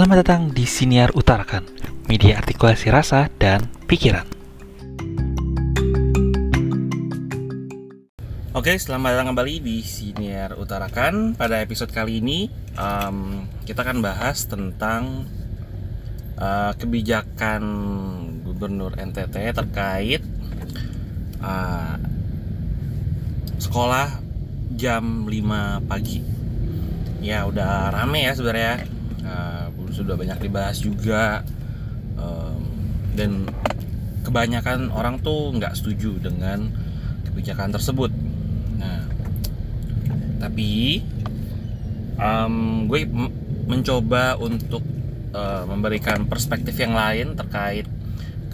Selamat datang di Siniar Utarakan, media artikulasi rasa dan pikiran. Oke, selamat datang kembali di Siniar Utarakan. Pada episode kali ini, um, kita akan bahas tentang uh, kebijakan Gubernur NTT terkait uh, sekolah jam 5 pagi. Ya, udah rame ya sebenarnya. Uh, sudah banyak dibahas juga um, dan kebanyakan orang tuh nggak setuju dengan kebijakan tersebut. Nah, tapi um, gue mencoba untuk uh, memberikan perspektif yang lain terkait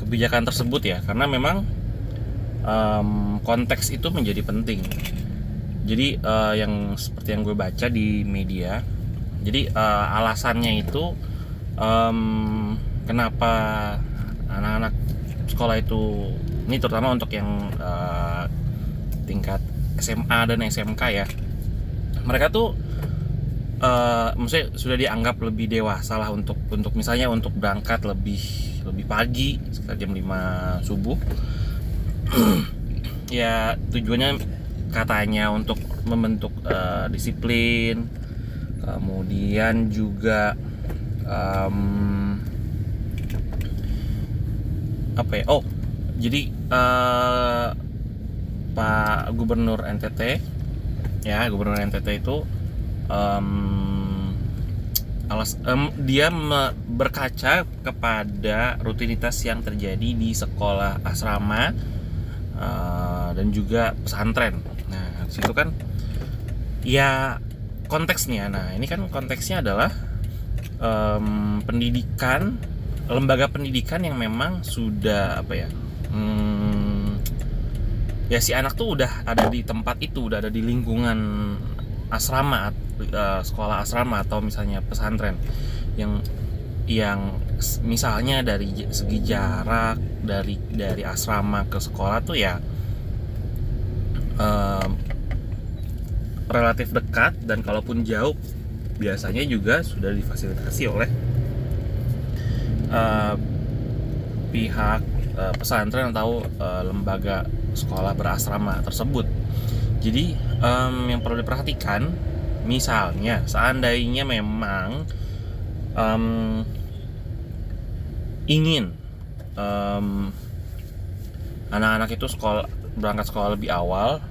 kebijakan tersebut ya, karena memang um, konteks itu menjadi penting. Jadi uh, yang seperti yang gue baca di media, jadi uh, alasannya itu um, kenapa anak-anak sekolah itu ini terutama untuk yang uh, tingkat SMA dan SMK ya mereka tuh uh, maksudnya sudah dianggap lebih dewasa lah untuk untuk misalnya untuk berangkat lebih lebih pagi sekitar jam 5 subuh. Ya tujuannya katanya untuk membentuk uh, disiplin kemudian juga um, apa ya? Oh jadi uh, Pak Gubernur NTT ya Gubernur NTT itu um, alas um, dia me, berkaca kepada rutinitas yang terjadi di sekolah asrama uh, dan juga pesantren. Nah situ kan ya konteksnya. Nah ini kan konteksnya adalah um, pendidikan lembaga pendidikan yang memang sudah apa ya hmm, ya si anak tuh udah ada di tempat itu udah ada di lingkungan asrama uh, sekolah asrama atau misalnya pesantren yang yang misalnya dari segi jarak dari dari asrama ke sekolah tuh ya relatif dekat dan kalaupun jauh biasanya juga sudah difasilitasi oleh uh, pihak uh, pesantren atau uh, lembaga sekolah berasrama tersebut. Jadi um, yang perlu diperhatikan, misalnya seandainya memang um, ingin um, anak-anak itu sekolah berangkat sekolah lebih awal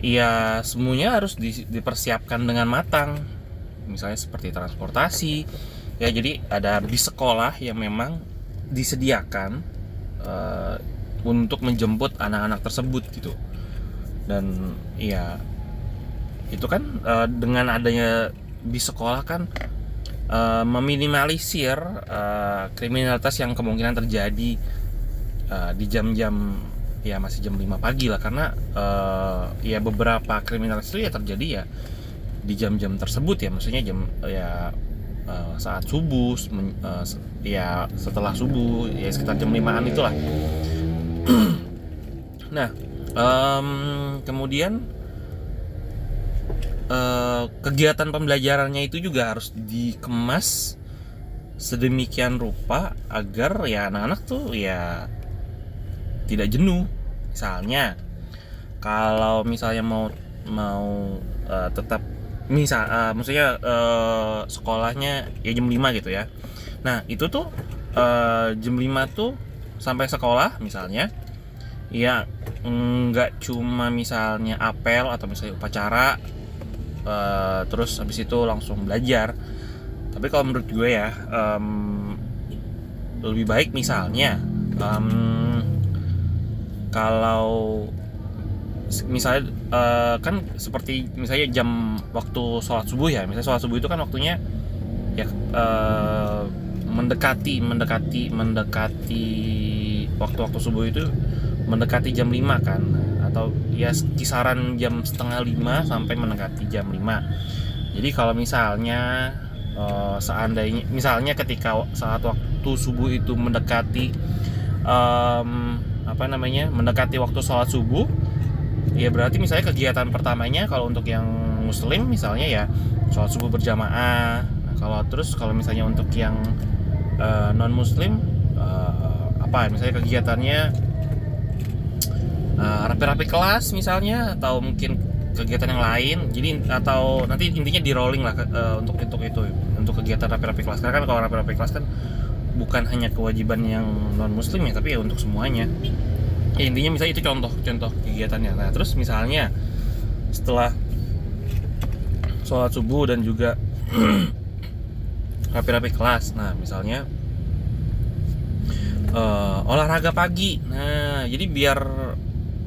ya semuanya harus di, dipersiapkan dengan matang. Misalnya seperti transportasi. Ya jadi ada bis sekolah yang memang disediakan uh, untuk menjemput anak-anak tersebut gitu. Dan ya itu kan uh, dengan adanya bis sekolah kan uh, meminimalisir uh, kriminalitas yang kemungkinan terjadi uh, di jam-jam ya masih jam 5 pagi lah karena uh, ya beberapa kriminal itu ya terjadi ya di jam-jam tersebut ya maksudnya jam ya uh, saat subuh uh, ya setelah subuh ya sekitar jam 5an itulah. Nah um, kemudian uh, kegiatan pembelajarannya itu juga harus dikemas sedemikian rupa agar ya anak-anak tuh ya tidak jenuh. Misalnya kalau misalnya mau mau uh, tetap misal uh, maksudnya uh, sekolahnya ya jam 5 gitu ya. Nah itu tuh uh, jam 5 tuh sampai sekolah misalnya ya nggak cuma misalnya apel atau misalnya upacara uh, terus habis itu langsung belajar. Tapi kalau menurut gue ya um, lebih baik misalnya um, kalau misalnya uh, kan seperti misalnya jam waktu sholat subuh ya misalnya sholat subuh itu kan waktunya ya uh, mendekati mendekati mendekati waktu-waktu subuh itu mendekati jam 5 kan. Atau ya kisaran jam setengah lima sampai mendekati jam 5 jadi kalau misalnya uh, seandainya misalnya ketika saat waktu subuh itu mendekati um, apa namanya mendekati waktu sholat subuh ya berarti misalnya kegiatan pertamanya kalau untuk yang muslim misalnya ya sholat subuh berjamaah. Nah, kalau terus kalau misalnya untuk yang non muslim apa? Misalnya kegiatannya uh, rapi-rapi kelas misalnya atau mungkin kegiatan yang lain. Jadi atau nanti intinya di rolling lah uh, untuk untuk itu untuk kegiatan rapi-rapi kelas. Karena kan kalau rapi-rapi kelas kan bukan hanya kewajiban yang non muslim ya tapi ya untuk semuanya. Ya intinya misalnya itu contoh contoh kegiatannya. Nah terus misalnya setelah sholat subuh dan juga rapi-rapi kelas. Nah misalnya uh, olahraga pagi. Nah jadi biar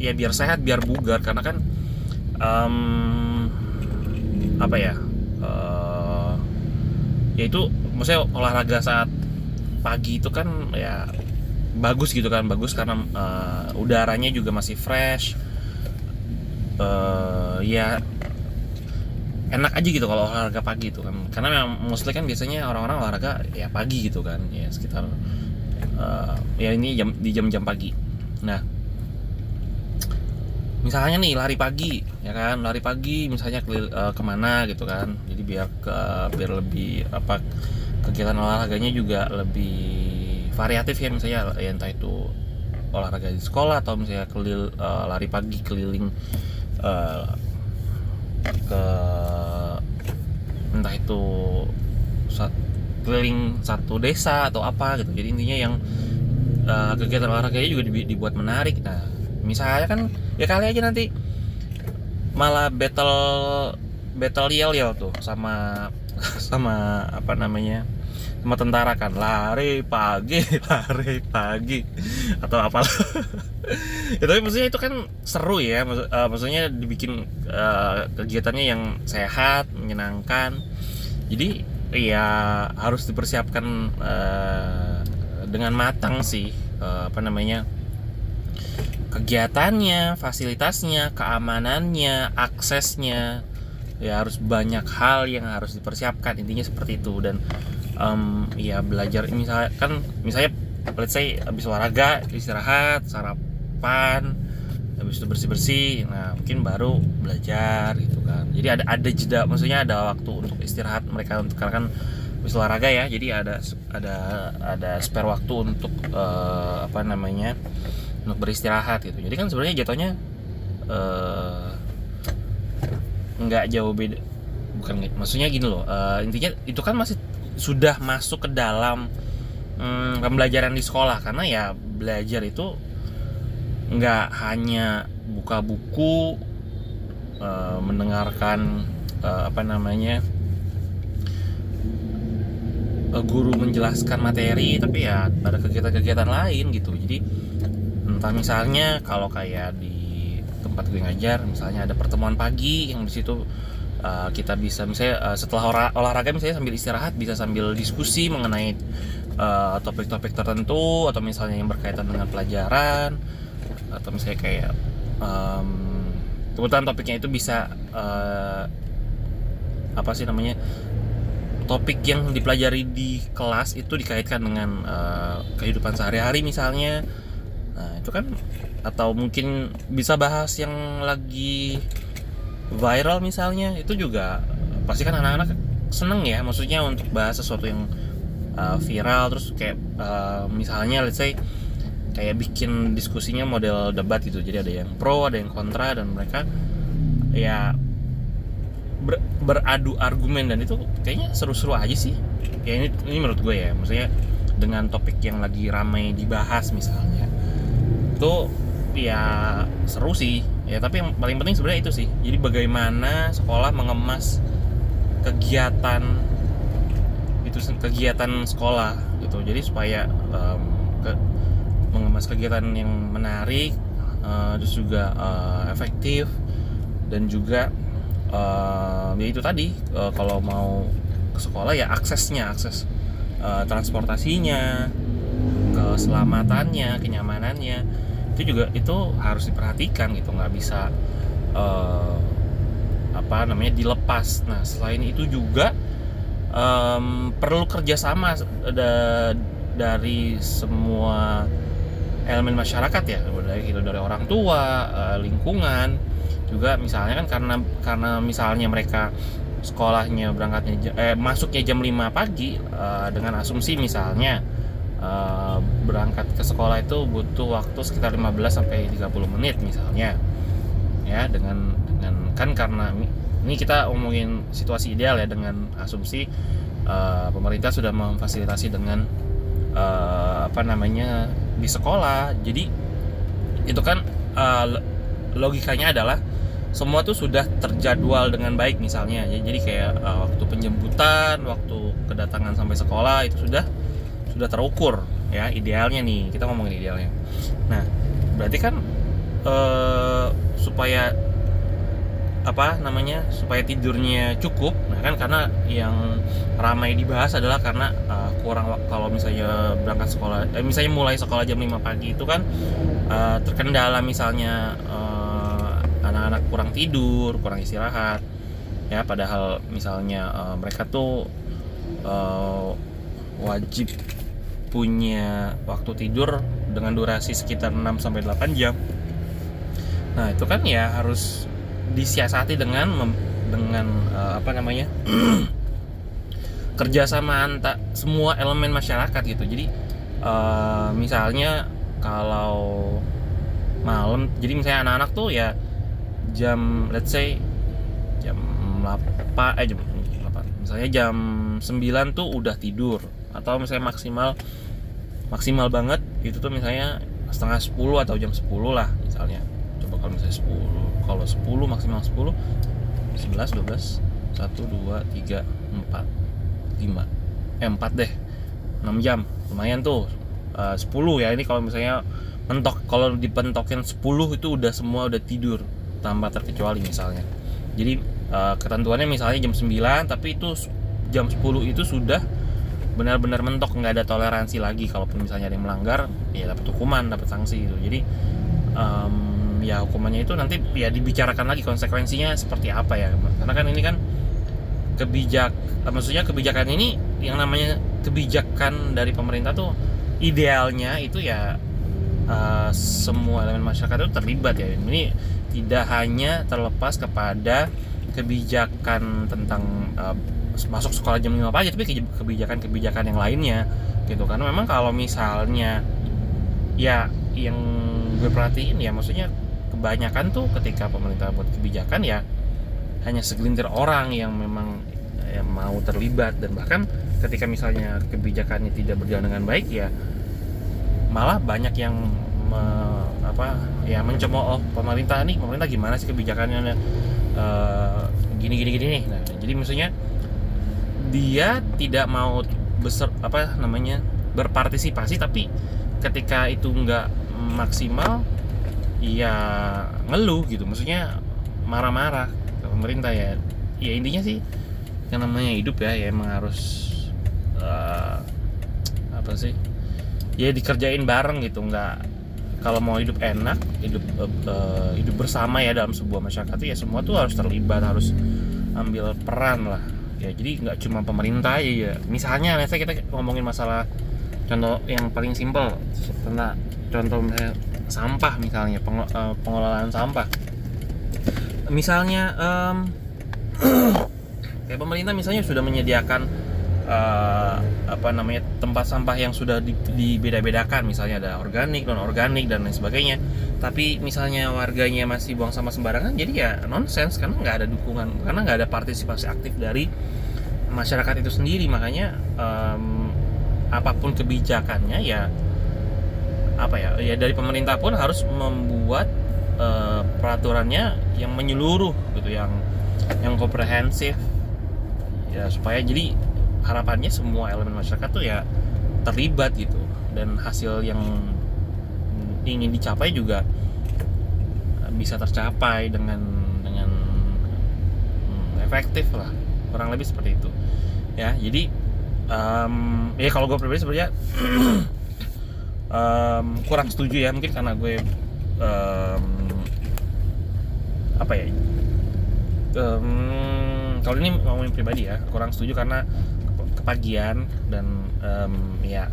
ya biar sehat biar bugar. Karena kan um, apa ya uh, ya itu maksudnya olahraga saat pagi itu kan ya bagus gitu kan bagus karena uh, udaranya juga masih fresh. Uh, ya enak aja gitu kalau olahraga pagi itu kan. Karena memang mostly kan biasanya orang-orang olahraga ya pagi gitu kan ya sekitar uh, ya ini jam di jam-jam pagi. Nah misalnya nih lari pagi ya kan? Lari pagi misalnya ke, uh, ke mana gitu kan? Jadi biar ke biar lebih apa kegiatan olahraganya juga lebih variatif ya misalnya ya entah itu olahraga di sekolah atau misalnya kelil uh, lari pagi keliling uh, ke entah itu keliling satu desa atau apa gitu. Jadi intinya yang uh, kegiatan olahraganya juga dibuat menarik. Nah misalnya kan ya kali aja nanti malah battle battle yel yel tuh sama sama apa namanya sama tentara kan lari pagi lari pagi. Atau apa ya tapi maksudnya itu kan seru ya. Uh, maksudnya dibikin uh, kegiatannya yang sehat menyenangkan. Jadi ya harus dipersiapkan uh, dengan matang sih. Uh, apa namanya? Kegiatannya, fasilitasnya, keamanannya, aksesnya. Ya harus banyak hal yang harus dipersiapkan. Intinya seperti itu. Dan um, ya belajar. Misalnya kan misalnya let's say habis olahraga istirahat sarapan habis itu bersih bersih nah mungkin baru belajar gitu kan. Jadi ada ada jeda maksudnya ada waktu untuk istirahat mereka untuk karena kan habis olahraga ya jadi ada ada ada spare waktu untuk uh, apa namanya untuk beristirahat gitu. Jadi kan sebenarnya jatuhnya uh, nggak jauh beda bukan maksudnya gini loh uh, intinya itu kan masih sudah masuk ke dalam um, pembelajaran di sekolah. Karena ya belajar itu nggak hanya buka buku uh, mendengarkan uh, apa namanya guru menjelaskan materi tapi ya ada kegiatan-kegiatan lain gitu. Jadi entah misalnya kalau kayak di tempat gue ngajar misalnya ada pertemuan pagi yang di situ uh, kita bisa misalnya uh, setelah olahraga misalnya sambil istirahat bisa sambil diskusi mengenai uh, topik-topik tertentu atau misalnya yang berkaitan dengan pelajaran atau misalnya kayak um, kebetulan topiknya itu bisa uh, apa sih namanya topik yang dipelajari di kelas itu dikaitkan dengan uh, kehidupan sehari-hari misalnya. Nah itu kan atau mungkin bisa bahas yang lagi viral misalnya itu juga pasti kan anak-anak seneng ya maksudnya untuk bahas sesuatu yang uh, viral terus kayak uh, misalnya let's say kayak bikin diskusinya model debat gitu jadi ada yang pro ada yang kontra dan mereka ya ber, beradu argumen dan itu kayaknya seru-seru aja sih. Ya ini ini menurut gue ya maksudnya dengan topik yang lagi ramai dibahas misalnya itu ya seru sih ya tapi yang paling penting sebenarnya itu sih. Jadi bagaimana sekolah mengemas kegiatan itu kegiatan sekolah gitu. Jadi supaya um, ke, mengemas kegiatan yang menarik uh, terus juga uh, efektif dan juga uh, ya itu tadi uh, kalau mau ke sekolah ya aksesnya akses uh, transportasinya keselamatannya kenyamanannya itu juga itu harus diperhatikan gitu nggak bisa uh, apa namanya dilepas. Nah selain itu juga um, perlu kerjasama ada dari semua elemen masyarakat ya dari gitu, dari orang tua uh, lingkungan. Juga misalnya kan karena karena misalnya mereka sekolahnya berangkatnya eh masuknya jam 5 pagi eh, dengan asumsi misalnya eh, berangkat ke sekolah itu butuh waktu sekitar 15 sampai 30 menit misalnya. Ya dengan dengan kan karena ini kita omongin situasi ideal ya dengan asumsi eh, pemerintah sudah memfasilitasi dengan eh, apa namanya di sekolah. Jadi itu kan lo- logikanya adalah semua tuh sudah terjadwal dengan baik misalnya. Ya, jadi kayak eh, waktu penjemputan waktu kedatangan sampai sekolah itu sudah sudah terukur ya idealnya nih kita ngomongin idealnya. Nah berarti kan eh, supaya apa namanya supaya tidurnya cukup nah kan karena yang ramai dibahas adalah karena eh, kurang kalau misalnya berangkat sekolah eh, misalnya mulai sekolah jam 5 pagi itu kan eh, terkendala misalnya anak-anak kurang tidur kurang istirahat ya padahal misalnya eh, mereka tuh eh, wajib punya waktu tidur dengan durasi sekitar 6 sampai 8 jam. Nah, itu kan ya harus disiasati dengan dengan eh, apa namanya? kerjasama antar semua elemen masyarakat gitu. Jadi eh, misalnya kalau malam, jadi misalnya anak-anak tuh ya jam let's say jam 8 eh jam 8. Misalnya jam 9 tuh udah tidur atau misalnya maksimal maksimal banget itu tuh misalnya setengah 10 atau jam 10 lah misalnya. Coba kalau misalnya 10 kalau 10 maksimal 10 11 12 1 2 3 4 5 eh 4 deh 6 jam. Lumayan tuh Eh, 10 ya ini kalau misalnya mentok kalau dipentokin 10 itu udah semua udah tidur tanpa terkecuali misalnya. Jadi eh, ketentuannya misalnya jam 9 tapi itu jam 10 itu sudah benar-benar mentok nggak ada toleransi lagi kalaupun misalnya ada yang melanggar ya dapat hukuman dapat sanksi gitu. Jadi em, ya hukumannya itu nanti ya dibicarakan lagi konsekuensinya seperti apa ya. Karena kan ini kan kebijak eh, maksudnya kebijakan ini yang namanya kebijakan dari pemerintah tuh idealnya itu ya eh, semua elemen masyarakat itu terlibat ya. Ini tidak hanya terlepas kepada kebijakan tentang eh, masuk sekolah jam 5 pagi tapi ke- kebijakan-kebijakan yang lainnya gitu. Karena memang kalau misalnya ya yang gue perhatiin ya maksudnya kebanyakan tuh ketika pemerintah buat kebijakan ya hanya segelintir orang yang memang ya, mau terlibat. Dan bahkan ketika misalnya kebijakannya tidak berjalan dengan baik ya malah banyak yang me- apa ya mencemooh pemerintah nih pemerintah gimana sih kebijakannya eh, gini gini gini nih. Nah. Jadi maksudnya dia tidak mau besar apa namanya berpartisipasi tapi ketika itu nggak maksimal ya ngeluh gitu. Maksudnya marah-marah ke pemerintah ya. Ya intinya sih yang namanya hidup ya ya emang harus eh, apa sih ya dikerjain bareng gitu. Nggak kalau mau hidup enak hidup eh, eh, hidup bersama ya dalam sebuah masyarakat ya semua tuh harus terlibat harus ambil peran lah. Ya jadi nggak cuma pemerintah ya misalnya nanti kita ngomongin masalah contoh yang paling simpel. Tentang contoh misalnya sampah misalnya eh, pengelolaan sampah. Misalnya em, kayak pemerintah misalnya sudah menyediakan eh, apa namanya tempat sampah yang sudah di- dibeda-bedakan. Misalnya ada organik non organik dan lain sebagainya. Tapi misalnya warganya masih buang sampah sembarangan jadi ya nonsens karena nggak ada dukungan karena nggak ada partisipasi aktif dari masyarakat itu sendiri. Makanya em, apa pun kebijakannya ya apa ya ya dari pemerintah pun harus membuat eh, peraturannya yang menyeluruh gitu yang yang komprehensif. Ya supaya jadi harapannya semua elemen masyarakat tuh ya terlibat gitu. Dan hasil yang ingin dicapai juga bisa tercapai dengan dengan hmm, efektif lah. Kurang lebih seperti itu. Ya jadi em, ya kalau gue pribadi sebenarnya em, kurang setuju ya mungkin karena gue em, apa ya em, kalau ini ngomongin pribadi ya kurang setuju karena kepagian dan em, ya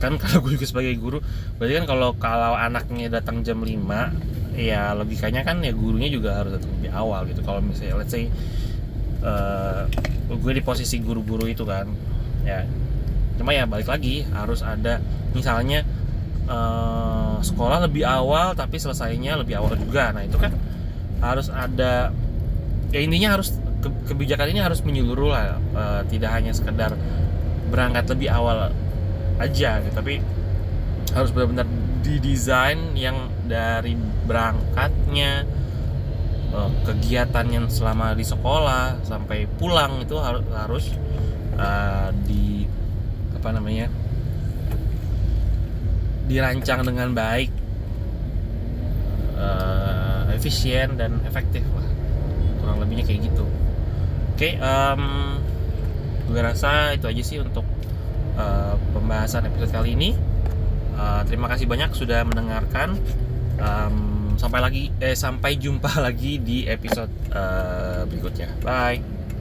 kan kalau gue juga sebagai guru berarti kan kalau kalau anaknya datang jam 5 ya logikanya kan ya gurunya juga harus datang lebih awal gitu. Kalau misalnya let's say eh, gue di posisi guru-guru itu kan ya cuma ya balik lagi harus ada misalnya eh, sekolah lebih awal tapi selesainya lebih awal juga. Nah itu kan harus ada ya intinya harus ke- kebijakan ini harus menyeluruh lah eh, tidak hanya sekedar berangkat lebih awal aja gitu tapi harus benar-benar didesain yang dari berangkatnya eh, kegiatan yang selama di sekolah sampai pulang itu harus harus eh, di apa namanya dirancang dengan baik eh, efisien dan efektif lah. Kurang lebihnya kayak gitu oke em, gue rasa itu aja sih untuk eh, pembahasan episode kali ini. Eh, terima kasih banyak sudah mendengarkan. Em, sampai lagi eh sampai jumpa lagi di episode eh, berikutnya. Bye